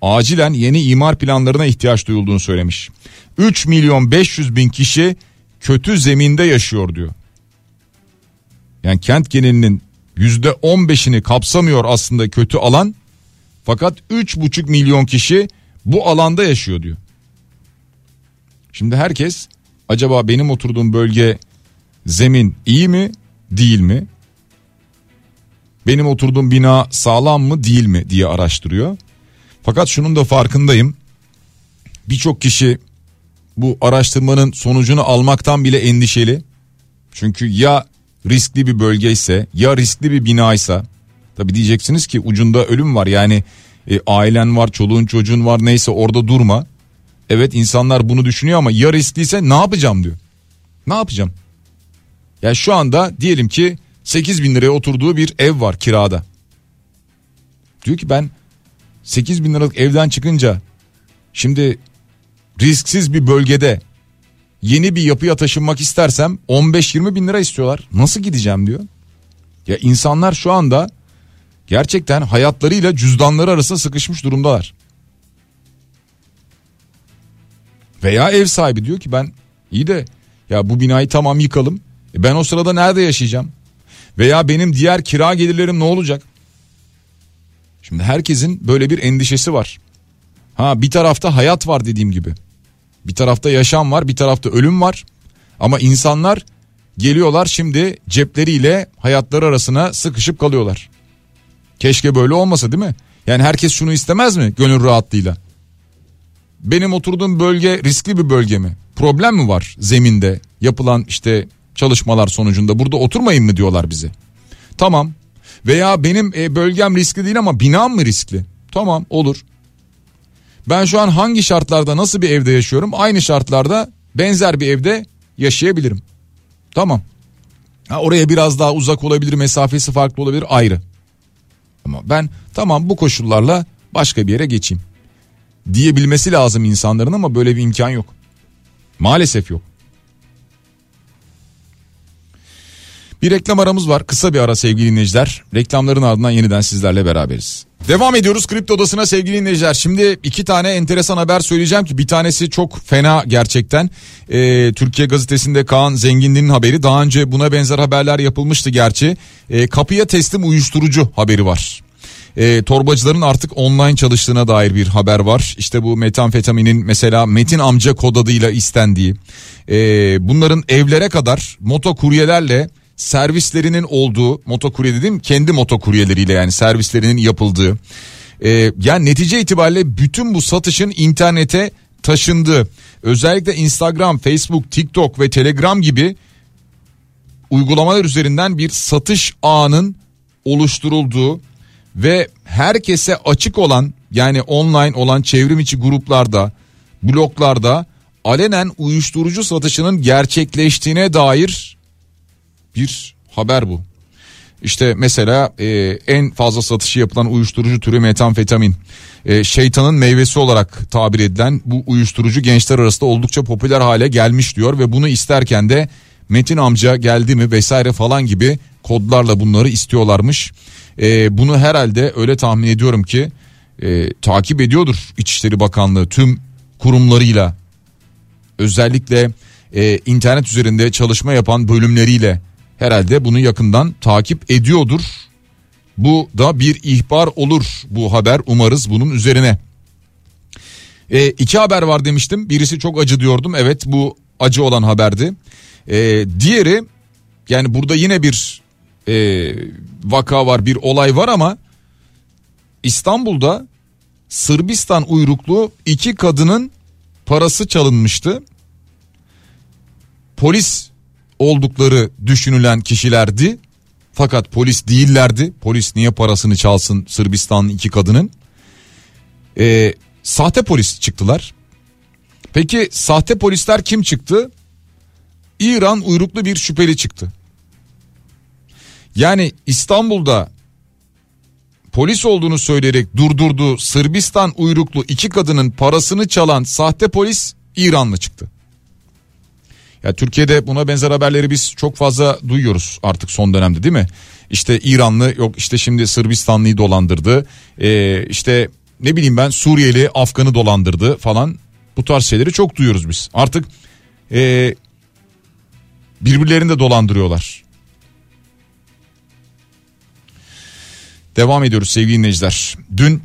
acilen yeni imar planlarına ihtiyaç duyulduğunu söylemiş. 3 milyon 500 bin kişi kötü zeminde yaşıyor diyor. Yani kent genelinin %15'ini kapsamıyor aslında kötü alan. Fakat 3,5 milyon kişi bu alanda yaşıyor diyor. Şimdi herkes acaba benim oturduğum bölge zemin iyi mi değil mi? Benim oturduğum bina sağlam mı değil mi diye araştırıyor. Fakat şunun da farkındayım. Birçok kişi bu araştırmanın sonucunu almaktan bile endişeli. Çünkü ya riskli bir bölgeyse ya riskli bir binaysa tabi diyeceksiniz ki ucunda ölüm var yani e, ailen var çoluğun çocuğun var neyse orada durma. Evet insanlar bunu düşünüyor ama ya riskliyse ne yapacağım diyor. Ne yapacağım? Ya şu anda diyelim ki 8 bin liraya oturduğu bir ev var kirada. Diyor ki ben 8 bin liralık evden çıkınca şimdi risksiz bir bölgede yeni bir yapıya taşınmak istersem 15-20 bin lira istiyorlar. Nasıl gideceğim diyor. Ya insanlar şu anda gerçekten hayatlarıyla cüzdanları arasında sıkışmış durumdalar. Veya ev sahibi diyor ki ben iyi de ya bu binayı tamam yıkalım. E ben o sırada nerede yaşayacağım? Veya benim diğer kira gelirlerim ne olacak? Şimdi herkesin böyle bir endişesi var. Ha bir tarafta hayat var dediğim gibi. Bir tarafta yaşam var, bir tarafta ölüm var. Ama insanlar geliyorlar şimdi cepleriyle hayatları arasına sıkışıp kalıyorlar. Keşke böyle olmasa değil mi? Yani herkes şunu istemez mi gönül rahatlığıyla? Benim oturduğum bölge riskli bir bölge mi? Problem mi var zeminde yapılan işte çalışmalar sonucunda burada oturmayın mı diyorlar bize. Tamam veya benim e, bölgem riskli değil ama binam mı riskli? Tamam olur. Ben şu an hangi şartlarda nasıl bir evde yaşıyorum? Aynı şartlarda benzer bir evde yaşayabilirim. Tamam. Ha, oraya biraz daha uzak olabilir, mesafesi farklı olabilir ayrı. Ama ben tamam bu koşullarla başka bir yere geçeyim. Diyebilmesi lazım insanların ama böyle bir imkan yok. Maalesef yok. Bir reklam aramız var. Kısa bir ara sevgili dinleyiciler. Reklamların ardından yeniden sizlerle beraberiz. Devam ediyoruz Kripto Odası'na sevgili dinleyiciler. Şimdi iki tane enteresan haber söyleyeceğim ki bir tanesi çok fena gerçekten. Ee, Türkiye Gazetesi'nde Kaan Zenginli'nin haberi. Daha önce buna benzer haberler yapılmıştı gerçi. Ee, kapıya teslim uyuşturucu haberi var. E, torbacıların artık online çalıştığına dair bir haber var. İşte bu metamfetaminin mesela Metin amca kod adıyla istendiği. E, bunların evlere kadar motokuryelerle servislerinin olduğu motokurye dedim kendi motokuryeleriyle yani servislerinin yapıldığı. E, yani netice itibariyle bütün bu satışın internete taşındığı özellikle Instagram, Facebook, TikTok ve Telegram gibi uygulamalar üzerinden bir satış ağının oluşturulduğu ve herkese açık olan yani online olan çevrim içi gruplarda, bloklarda alenen uyuşturucu satışının gerçekleştiğine dair bir haber bu. İşte mesela e, en fazla satışı yapılan uyuşturucu türü metamfetamin. E, şeytanın meyvesi olarak tabir edilen bu uyuşturucu gençler arasında oldukça popüler hale gelmiş diyor ve bunu isterken de Metin amca geldi mi vesaire falan gibi kodlarla bunları istiyorlarmış. E, bunu herhalde öyle tahmin ediyorum ki e, takip ediyordur İçişleri Bakanlığı tüm kurumlarıyla özellikle e, internet üzerinde çalışma yapan bölümleriyle herhalde bunu yakından takip ediyordur. Bu da bir ihbar olur bu haber umarız bunun üzerine. E, iki haber var demiştim birisi çok acı diyordum evet bu acı olan haberdi. E, diğeri yani burada yine bir e, vaka var bir olay var ama İstanbul'da Sırbistan uyruklu iki kadının parası çalınmıştı. Polis oldukları düşünülen kişilerdi. Fakat polis değillerdi. Polis niye parasını çalsın Sırbistan'ın iki kadının? Ee, sahte polis çıktılar. Peki sahte polisler kim çıktı? İran uyruklu bir şüpheli çıktı. Yani İstanbul'da polis olduğunu söyleyerek durdurduğu Sırbistan uyruklu iki kadının parasını çalan sahte polis İranlı çıktı. Ya Türkiye'de buna benzer haberleri biz çok fazla duyuyoruz artık son dönemde değil mi? İşte İranlı yok işte şimdi Sırbistanlıyı dolandırdı. Ee, işte ne bileyim ben Suriyeli Afgan'ı dolandırdı falan. Bu tarz şeyleri çok duyuyoruz biz. Artık e, birbirlerini de dolandırıyorlar. Devam ediyoruz sevgili dinleyiciler. Dün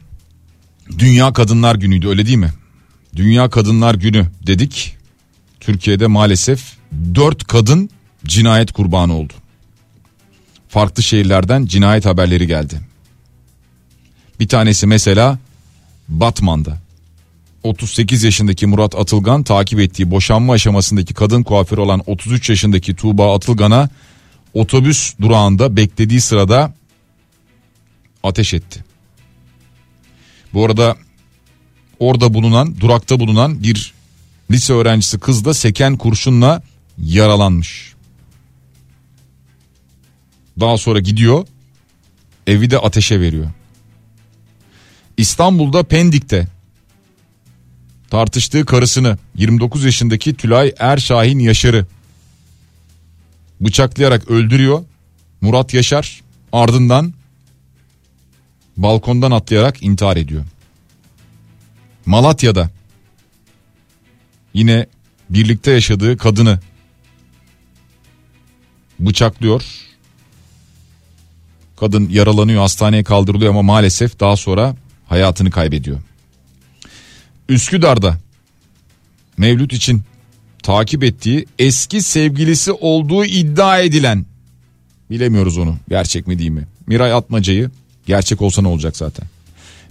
Dünya Kadınlar Günü'ydü öyle değil mi? Dünya Kadınlar Günü dedik. Türkiye'de maalesef 4 kadın cinayet kurbanı oldu. Farklı şehirlerden cinayet haberleri geldi. Bir tanesi mesela Batman'da. 38 yaşındaki Murat Atılgan takip ettiği boşanma aşamasındaki kadın kuaförü olan 33 yaşındaki Tuğba Atılgan'a otobüs durağında beklediği sırada ateş etti. Bu arada orada bulunan durakta bulunan bir lise öğrencisi kız da seken kurşunla yaralanmış. Daha sonra gidiyor evi de ateşe veriyor. İstanbul'da Pendik'te tartıştığı karısını 29 yaşındaki Tülay Erşahin Yaşar'ı bıçaklayarak öldürüyor. Murat Yaşar ardından balkondan atlayarak intihar ediyor. Malatya'da yine birlikte yaşadığı kadını bıçaklıyor. Kadın yaralanıyor hastaneye kaldırılıyor ama maalesef daha sonra hayatını kaybediyor. Üsküdar'da Mevlüt için takip ettiği eski sevgilisi olduğu iddia edilen bilemiyoruz onu gerçek mi değil mi? Miray Atmaca'yı gerçek olsa ne olacak zaten.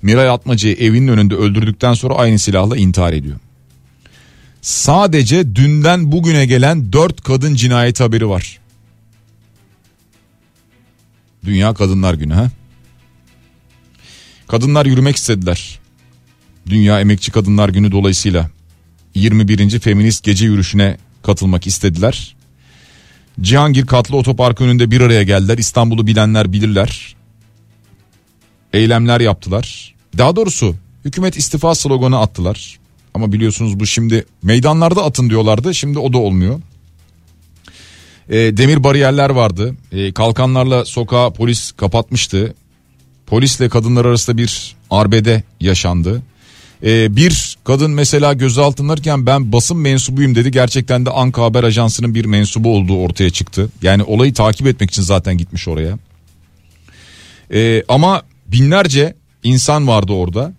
Miray Atmaca'yı evinin önünde öldürdükten sonra aynı silahla intihar ediyor. Sadece dünden bugüne gelen dört kadın cinayet haberi var. Dünya Kadınlar Günü ha? Kadınlar yürümek istediler. Dünya Emekçi Kadınlar Günü dolayısıyla 21. Feminist Gece Yürüyüşü'ne katılmak istediler. Cihangir Katlı Otopark önünde bir araya geldiler. İstanbul'u bilenler bilirler. Eylemler yaptılar. Daha doğrusu hükümet istifa sloganı attılar. Ama biliyorsunuz bu şimdi meydanlarda atın diyorlardı. Şimdi o da olmuyor. E, demir bariyerler vardı. E, kalkanlarla sokağa polis kapatmıştı. Polisle kadınlar arasında bir arbede yaşandı. E, bir kadın mesela gözaltınlarken ben basın mensubuyum dedi. Gerçekten de Anka Haber Ajansı'nın bir mensubu olduğu ortaya çıktı. Yani olayı takip etmek için zaten gitmiş oraya. E, ama binlerce insan vardı orada.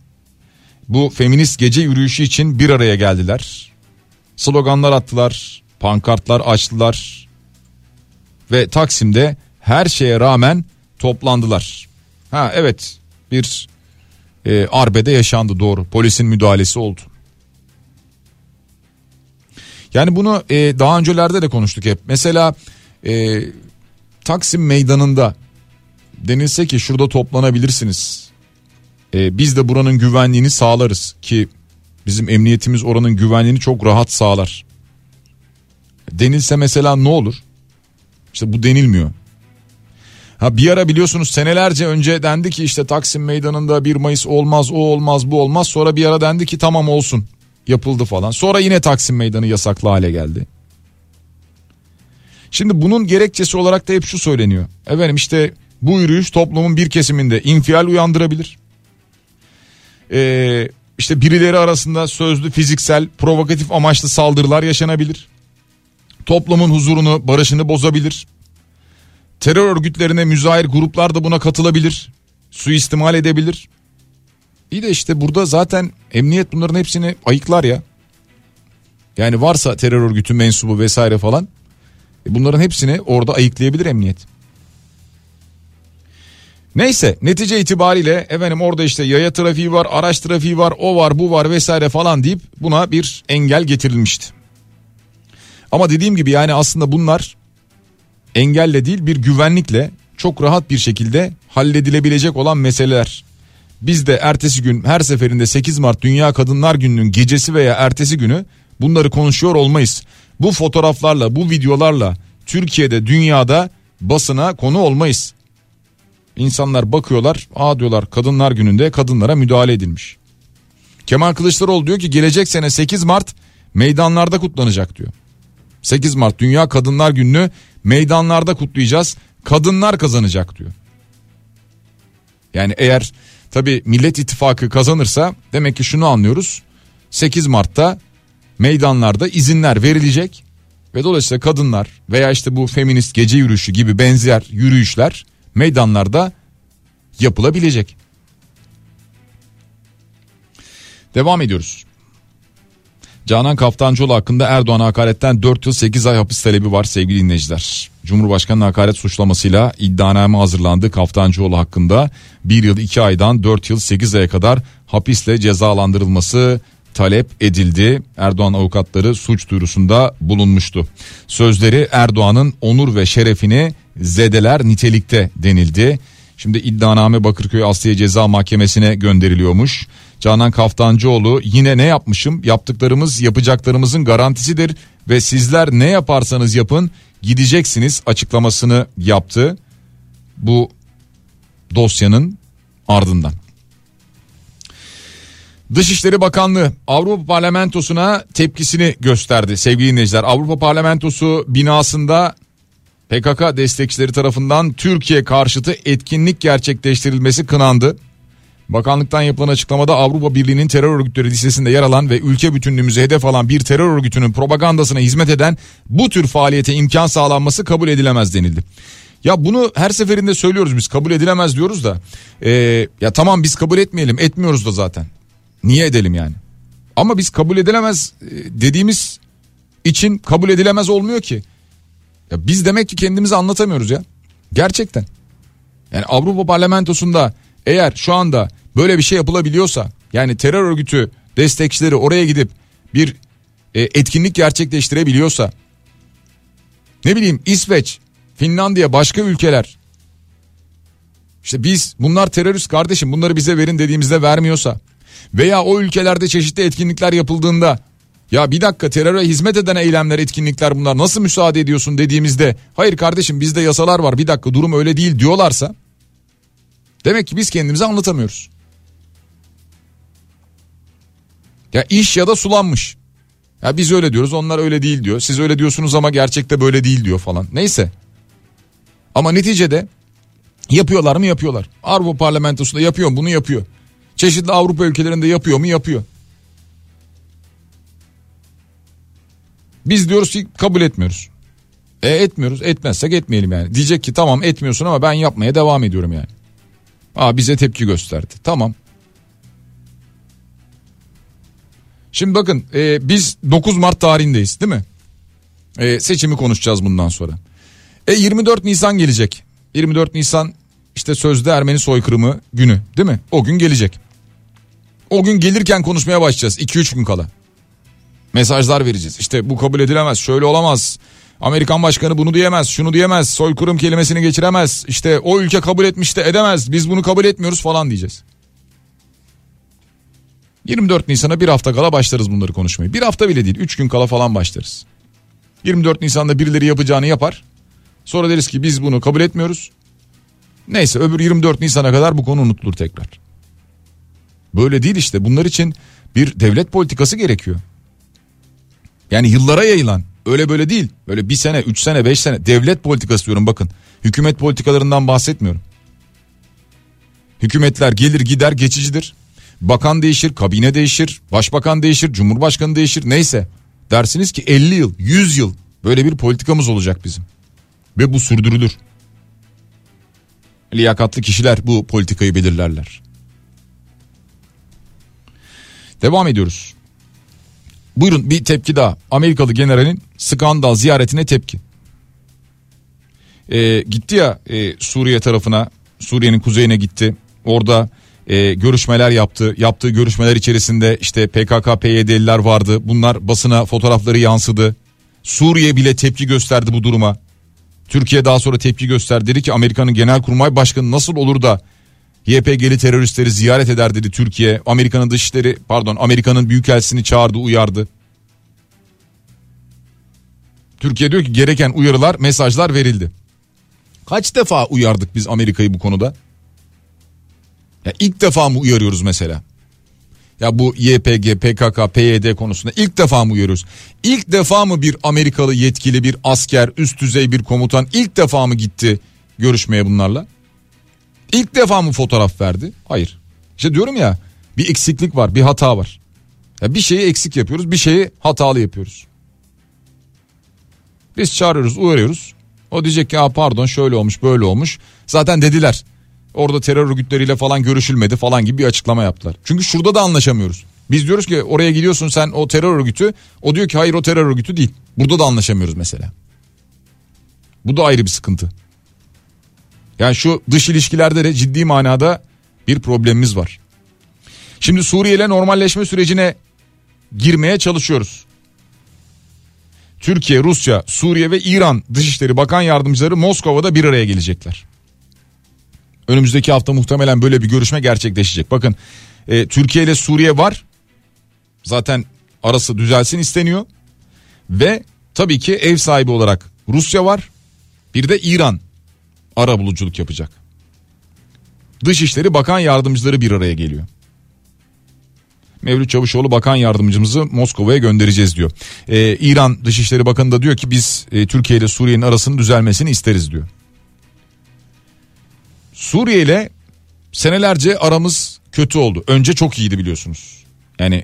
Bu feminist gece yürüyüşü için bir araya geldiler. Sloganlar attılar, pankartlar açtılar ve Taksim'de her şeye rağmen toplandılar. Ha evet bir e, arbede yaşandı doğru. Polisin müdahalesi oldu. Yani bunu e, daha öncelerde de konuştuk hep. Mesela e, Taksim meydanında denilse ki şurada toplanabilirsiniz. E, biz de buranın güvenliğini sağlarız ki bizim emniyetimiz oranın güvenliğini çok rahat sağlar. Denilse mesela ne olur? İşte bu denilmiyor. Ha bir ara biliyorsunuz senelerce önce dendi ki işte Taksim Meydanı'nda 1 Mayıs olmaz o olmaz bu olmaz. Sonra bir ara dendi ki tamam olsun yapıldı falan. Sonra yine Taksim Meydanı yasaklı hale geldi. Şimdi bunun gerekçesi olarak da hep şu söyleniyor. Efendim işte bu yürüyüş toplumun bir kesiminde infial uyandırabilir. Ee, işte birileri arasında sözlü, fiziksel, provokatif amaçlı saldırılar yaşanabilir. Toplumun huzurunu, barışını bozabilir. Terör örgütlerine müzahir gruplar da buna katılabilir. Suistimal edebilir. İyi de işte burada zaten emniyet bunların hepsini ayıklar ya. Yani varsa terör örgütü mensubu vesaire falan. E bunların hepsini orada ayıklayabilir emniyet. Neyse netice itibariyle efendim orada işte yaya trafiği var, araç trafiği var, o var, bu var vesaire falan deyip buna bir engel getirilmişti. Ama dediğim gibi yani aslında bunlar engelle değil bir güvenlikle çok rahat bir şekilde halledilebilecek olan meseleler. Biz de ertesi gün her seferinde 8 Mart Dünya Kadınlar Günü'nün gecesi veya ertesi günü bunları konuşuyor olmayız. Bu fotoğraflarla bu videolarla Türkiye'de dünyada basına konu olmayız. İnsanlar bakıyorlar aa diyorlar kadınlar gününde kadınlara müdahale edilmiş. Kemal Kılıçdaroğlu diyor ki gelecek sene 8 Mart meydanlarda kutlanacak diyor. 8 Mart Dünya Kadınlar Günü'nü meydanlarda kutlayacağız. Kadınlar kazanacak diyor. Yani eğer tabi Millet İttifakı kazanırsa demek ki şunu anlıyoruz. 8 Mart'ta meydanlarda izinler verilecek ve dolayısıyla kadınlar veya işte bu feminist gece yürüyüşü gibi benzer yürüyüşler meydanlarda yapılabilecek. Devam ediyoruz. Canan Kaftancıoğlu hakkında Erdoğan hakaretten 4 yıl 8 ay hapis talebi var sevgili dinleyiciler. Cumhurbaşkanı hakaret suçlamasıyla iddianame hazırlandı Kaftancıoğlu hakkında 1 yıl 2 aydan 4 yıl 8 aya kadar hapisle cezalandırılması talep edildi. Erdoğan avukatları suç duyurusunda bulunmuştu. Sözleri Erdoğan'ın onur ve şerefini zedeler nitelikte denildi. Şimdi iddianame Bakırköy Asliye Ceza Mahkemesi'ne gönderiliyormuş. Canan Kaftancıoğlu yine ne yapmışım yaptıklarımız yapacaklarımızın garantisidir ve sizler ne yaparsanız yapın gideceksiniz açıklamasını yaptı. Bu dosyanın ardından. Dışişleri Bakanlığı Avrupa Parlamentosu'na tepkisini gösterdi sevgili dinleyiciler. Avrupa Parlamentosu binasında PKK destekçileri tarafından Türkiye karşıtı etkinlik gerçekleştirilmesi kınandı. Bakanlıktan yapılan açıklamada Avrupa Birliği'nin terör örgütleri listesinde yer alan ve ülke bütünlüğümüzü hedef alan bir terör örgütünün propagandasına hizmet eden bu tür faaliyete imkan sağlanması kabul edilemez denildi. Ya bunu her seferinde söylüyoruz biz kabul edilemez diyoruz da ee, ya tamam biz kabul etmeyelim etmiyoruz da zaten. Niye edelim yani? Ama biz kabul edilemez e, dediğimiz için kabul edilemez olmuyor ki. Ya biz demek ki kendimizi anlatamıyoruz ya. Gerçekten. Yani Avrupa Parlamentosu'nda eğer şu anda böyle bir şey yapılabiliyorsa yani terör örgütü destekçileri oraya gidip bir e, etkinlik gerçekleştirebiliyorsa ne bileyim İsveç, Finlandiya başka ülkeler işte biz bunlar terörist kardeşim bunları bize verin dediğimizde vermiyorsa veya o ülkelerde çeşitli etkinlikler yapıldığında ya bir dakika teröre hizmet eden eylemler etkinlikler bunlar nasıl müsaade ediyorsun dediğimizde hayır kardeşim bizde yasalar var bir dakika durum öyle değil diyorlarsa demek ki biz kendimizi anlatamıyoruz. Ya iş ya da sulanmış. Ya biz öyle diyoruz onlar öyle değil diyor. Siz öyle diyorsunuz ama gerçekte böyle değil diyor falan. Neyse. Ama neticede yapıyorlar mı yapıyorlar. Avrupa Parlamentosu'nda yapıyor bunu yapıyor. Çeşitli Avrupa ülkelerinde yapıyor mu yapıyor. Biz diyoruz ki kabul etmiyoruz. E etmiyoruz etmezsek etmeyelim yani. Diyecek ki tamam etmiyorsun ama ben yapmaya devam ediyorum yani. Aa bize tepki gösterdi. Tamam. Şimdi bakın e, biz 9 Mart tarihindeyiz değil mi? E, seçimi konuşacağız bundan sonra. E 24 Nisan gelecek. 24 Nisan işte sözde Ermeni soykırımı günü değil mi? O gün gelecek. O gün gelirken konuşmaya başlayacağız 2-3 gün kala. Mesajlar vereceğiz. İşte bu kabul edilemez, şöyle olamaz. Amerikan başkanı bunu diyemez, şunu diyemez, soykırım kelimesini geçiremez. İşte o ülke kabul etmiş de edemez, biz bunu kabul etmiyoruz falan diyeceğiz. 24 Nisan'a bir hafta kala başlarız bunları konuşmayı. Bir hafta bile değil 3 gün kala falan başlarız. 24 Nisan'da birileri yapacağını yapar. Sonra deriz ki biz bunu kabul etmiyoruz. Neyse öbür 24 Nisan'a kadar bu konu unutulur tekrar. Böyle değil işte bunlar için bir devlet politikası gerekiyor. Yani yıllara yayılan öyle böyle değil. Böyle bir sene, üç sene, beş sene devlet politikası diyorum bakın. Hükümet politikalarından bahsetmiyorum. Hükümetler gelir gider geçicidir. Bakan değişir, kabine değişir, başbakan değişir, cumhurbaşkanı değişir neyse. Dersiniz ki 50 yıl, 100 yıl böyle bir politikamız olacak bizim. Ve bu sürdürülür. Liyakatlı kişiler bu politikayı belirlerler. Devam ediyoruz. Buyurun bir tepki daha. Amerikalı generalin skandal ziyaretine tepki. Ee, gitti ya e, Suriye tarafına, Suriye'nin kuzeyine gitti. Orada e, görüşmeler yaptı. Yaptığı görüşmeler içerisinde işte PKK, PYD'liler vardı. Bunlar basına fotoğrafları yansıdı. Suriye bile tepki gösterdi bu duruma. Türkiye daha sonra tepki gösterdi. Dedi ki Amerika'nın genelkurmay başkanı nasıl olur da YPG'li teröristleri ziyaret eder dedi Türkiye. Amerika'nın dışişleri pardon Amerika'nın büyükelçisini çağırdı uyardı. Türkiye diyor ki gereken uyarılar mesajlar verildi. Kaç defa uyardık biz Amerika'yı bu konuda? Ya ilk defa mı uyarıyoruz mesela? Ya bu YPG, PKK, PYD konusunda ilk defa mı uyarıyoruz? İlk defa mı bir Amerikalı yetkili bir asker, üst düzey bir komutan ilk defa mı gitti görüşmeye bunlarla? İlk defa mı fotoğraf verdi? Hayır. İşte diyorum ya bir eksiklik var, bir hata var. Ya bir şeyi eksik yapıyoruz, bir şeyi hatalı yapıyoruz. Biz çağırıyoruz, uyarıyoruz. O diyecek ki pardon şöyle olmuş, böyle olmuş. Zaten dediler. Orada terör örgütleriyle falan görüşülmedi falan gibi bir açıklama yaptılar. Çünkü şurada da anlaşamıyoruz. Biz diyoruz ki oraya gidiyorsun sen o terör örgütü. O diyor ki hayır o terör örgütü değil. Burada da anlaşamıyoruz mesela. Bu da ayrı bir sıkıntı. Yani şu dış ilişkilerde de ciddi manada bir problemimiz var. Şimdi Suriye ile normalleşme sürecine girmeye çalışıyoruz. Türkiye, Rusya, Suriye ve İran Dışişleri Bakan Yardımcıları Moskova'da bir araya gelecekler. Önümüzdeki hafta muhtemelen böyle bir görüşme gerçekleşecek. Bakın e, Türkiye ile Suriye var. Zaten arası düzelsin isteniyor. Ve tabii ki ev sahibi olarak Rusya var. Bir de İran ara buluculuk yapacak. Dışişleri Bakan Yardımcıları bir araya geliyor. Mevlüt Çavuşoğlu bakan yardımcımızı Moskova'ya göndereceğiz diyor. Ee, İran Dışişleri Bakanı da diyor ki biz e, Türkiye ile Suriye'nin arasının düzelmesini isteriz diyor. Suriye ile senelerce aramız kötü oldu. Önce çok iyiydi biliyorsunuz. Yani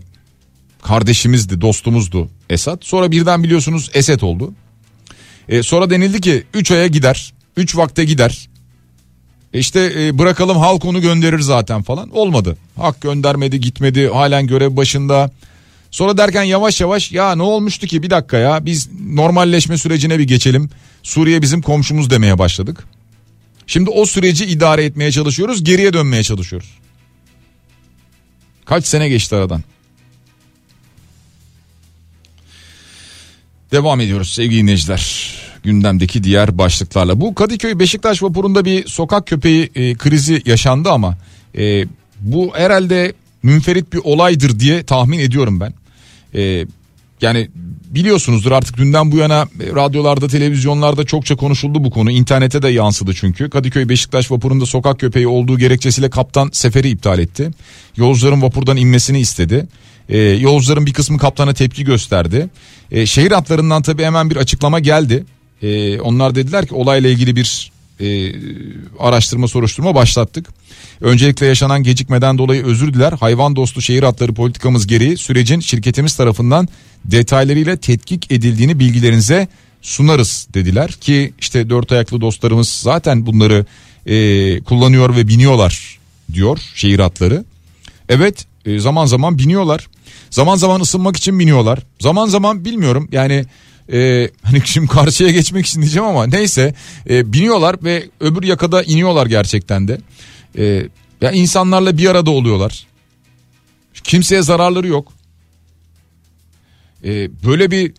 kardeşimizdi, dostumuzdu Esad. Sonra birden biliyorsunuz Esed oldu. Ee, sonra denildi ki 3 aya gider, 3 vakte gider. E işte e, bırakalım halk onu gönderir zaten falan. Olmadı. Hak göndermedi, gitmedi. Halen görev başında. Sonra derken yavaş yavaş ya ne olmuştu ki bir dakika ya biz normalleşme sürecine bir geçelim. Suriye bizim komşumuz demeye başladık. Şimdi o süreci idare etmeye çalışıyoruz, geriye dönmeye çalışıyoruz. Kaç sene geçti aradan? Devam ediyoruz sevgili dinleyiciler. Gündemdeki diğer başlıklarla. Bu Kadıköy Beşiktaş vapurunda bir sokak köpeği e, krizi yaşandı ama e, bu herhalde münferit bir olaydır diye tahmin ediyorum ben. E, yani biliyorsunuzdur artık dünden bu yana radyolarda televizyonlarda çokça konuşuldu bu konu. İnternete de yansıdı çünkü. Kadıköy Beşiktaş vapurunda sokak köpeği olduğu gerekçesiyle kaptan seferi iptal etti. Yolcuların vapurdan inmesini istedi. Ee, yolcuların bir kısmı kaptana tepki gösterdi. Ee, şehir hatlarından tabii hemen bir açıklama geldi. Ee, onlar dediler ki olayla ilgili bir e, araştırma soruşturma başlattık. Öncelikle yaşanan gecikmeden dolayı özür diler. Hayvan dostu şehir hatları politikamız gereği sürecin şirketimiz tarafından detaylarıyla tetkik edildiğini bilgilerinize sunarız dediler ki işte dört ayaklı dostlarımız zaten bunları e, kullanıyor ve biniyorlar diyor şehir atları. Evet e, zaman zaman biniyorlar. Zaman zaman ısınmak için biniyorlar. Zaman zaman bilmiyorum yani e, hani şimdi karşıya geçmek için diyeceğim ama neyse e, biniyorlar ve öbür yakada iniyorlar gerçekten de. E, ya insanlarla bir arada oluyorlar. Kimseye zararları yok. E, böyle bir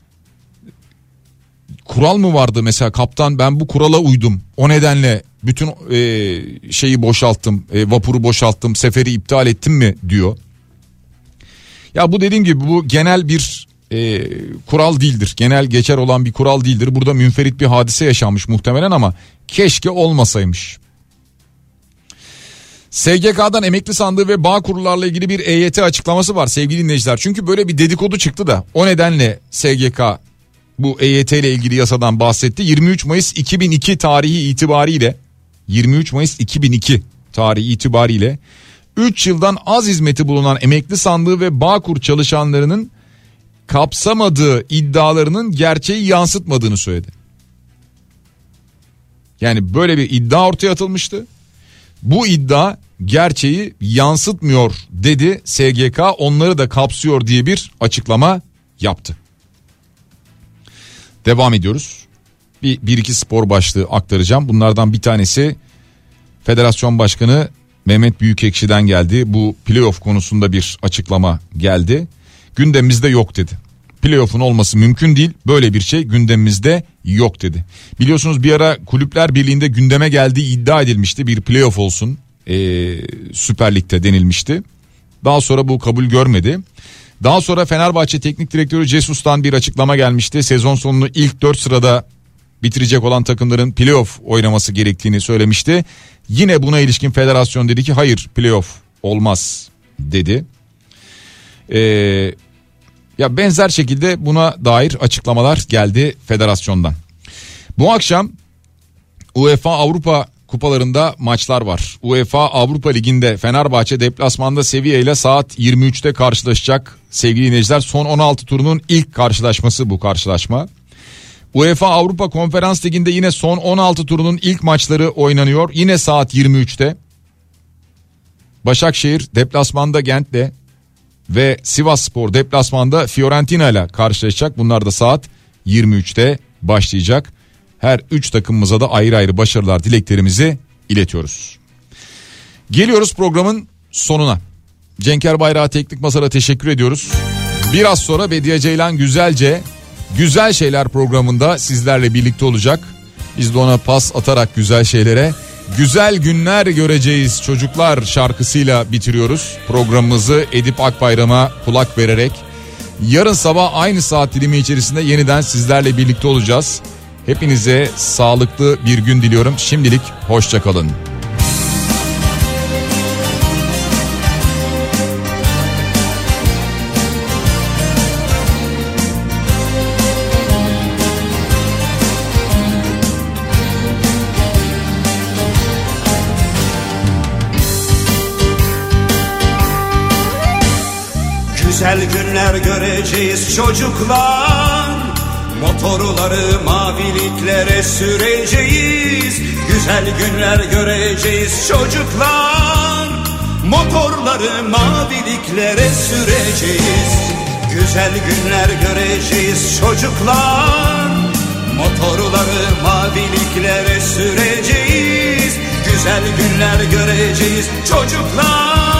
kural mı vardı mesela kaptan ben bu kurala uydum. O nedenle bütün e, şeyi boşalttım, e, vapuru boşalttım, seferi iptal ettim mi diyor. Ya bu dediğim gibi bu genel bir e, kural değildir. Genel geçer olan bir kural değildir. Burada münferit bir hadise yaşanmış muhtemelen ama keşke olmasaymış. SGK'dan emekli sandığı ve bağ kurullarla ilgili bir EYT açıklaması var sevgili dinleyiciler. Çünkü böyle bir dedikodu çıktı da o nedenle SGK bu EYT ile ilgili yasadan bahsetti. 23 Mayıs 2002 tarihi itibariyle 23 Mayıs 2002 tarihi itibariyle 3 yıldan az hizmeti bulunan emekli sandığı ve Bağkur çalışanlarının kapsamadığı iddialarının gerçeği yansıtmadığını söyledi. Yani böyle bir iddia ortaya atılmıştı. Bu iddia gerçeği yansıtmıyor dedi SGK onları da kapsıyor diye bir açıklama yaptı. Devam ediyoruz. Bir, bir iki spor başlığı aktaracağım. Bunlardan bir tanesi Federasyon Başkanı Mehmet Büyükekşi'den geldi. Bu playoff konusunda bir açıklama geldi. Gündemimizde yok dedi. Playoff'un olması mümkün değil. Böyle bir şey gündemimizde yok dedi. Biliyorsunuz bir ara Kulüpler Birliği'nde gündeme geldiği iddia edilmişti. Bir playoff olsun ee, Süper Lig'de denilmişti. Daha sonra bu kabul görmedi. Daha sonra Fenerbahçe Teknik Direktörü Cesus'tan bir açıklama gelmişti. Sezon sonunu ilk 4 sırada bitirecek olan takımların playoff oynaması gerektiğini söylemişti. Yine buna ilişkin federasyon dedi ki hayır playoff olmaz dedi. Ee, ya benzer şekilde buna dair açıklamalar geldi federasyondan. Bu akşam UEFA Avrupa kupalarında maçlar var. UEFA Avrupa Ligi'nde Fenerbahçe deplasmanda Sevilla ile saat 23'te karşılaşacak. Sevgili dinleyiciler son 16 turunun ilk karşılaşması bu karşılaşma. UEFA Avrupa Konferans Ligi'nde yine son 16 turunun ilk maçları oynanıyor. Yine saat 23'te. Başakşehir deplasmanda Gent'le ve Sivas Spor deplasmanda Fiorentina ile karşılaşacak. Bunlar da saat 23'te başlayacak. Her 3 takımımıza da ayrı ayrı başarılar dileklerimizi iletiyoruz. Geliyoruz programın sonuna. Cenker Bayrağı Teknik Masar'a teşekkür ediyoruz. Biraz sonra Bediye Ceylan Güzelce Güzel Şeyler programında sizlerle birlikte olacak. Biz de ona pas atarak güzel şeylere güzel günler göreceğiz çocuklar şarkısıyla bitiriyoruz. Programımızı Edip Akbayram'a kulak vererek yarın sabah aynı saat dilimi içerisinde yeniden sizlerle birlikte olacağız. Hepinize sağlıklı bir gün diliyorum. Şimdilik hoşçakalın. Güzel günler göreceğiz çocuklar. Motorları maviliklere süreceğiz. Güzel günler göreceğiz çocuklar. Motorları maviliklere süreceğiz. Güzel günler göreceğiz çocuklar. Motorları maviliklere süreceğiz. Güzel günler göreceğiz çocuklar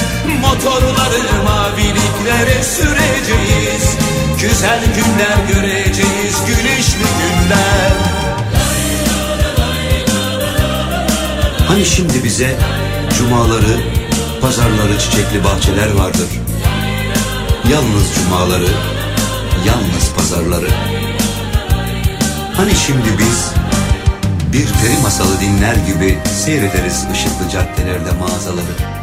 Motorları maviliklere süreceğiz Güzel günler göreceğiz güneşli günler Hani şimdi bize cumaları, pazarları çiçekli bahçeler vardır. Yalnız cumaları, yalnız pazarları. Hani şimdi biz bir peri masalı dinler gibi seyrederiz ışıklı caddelerde mağazaları.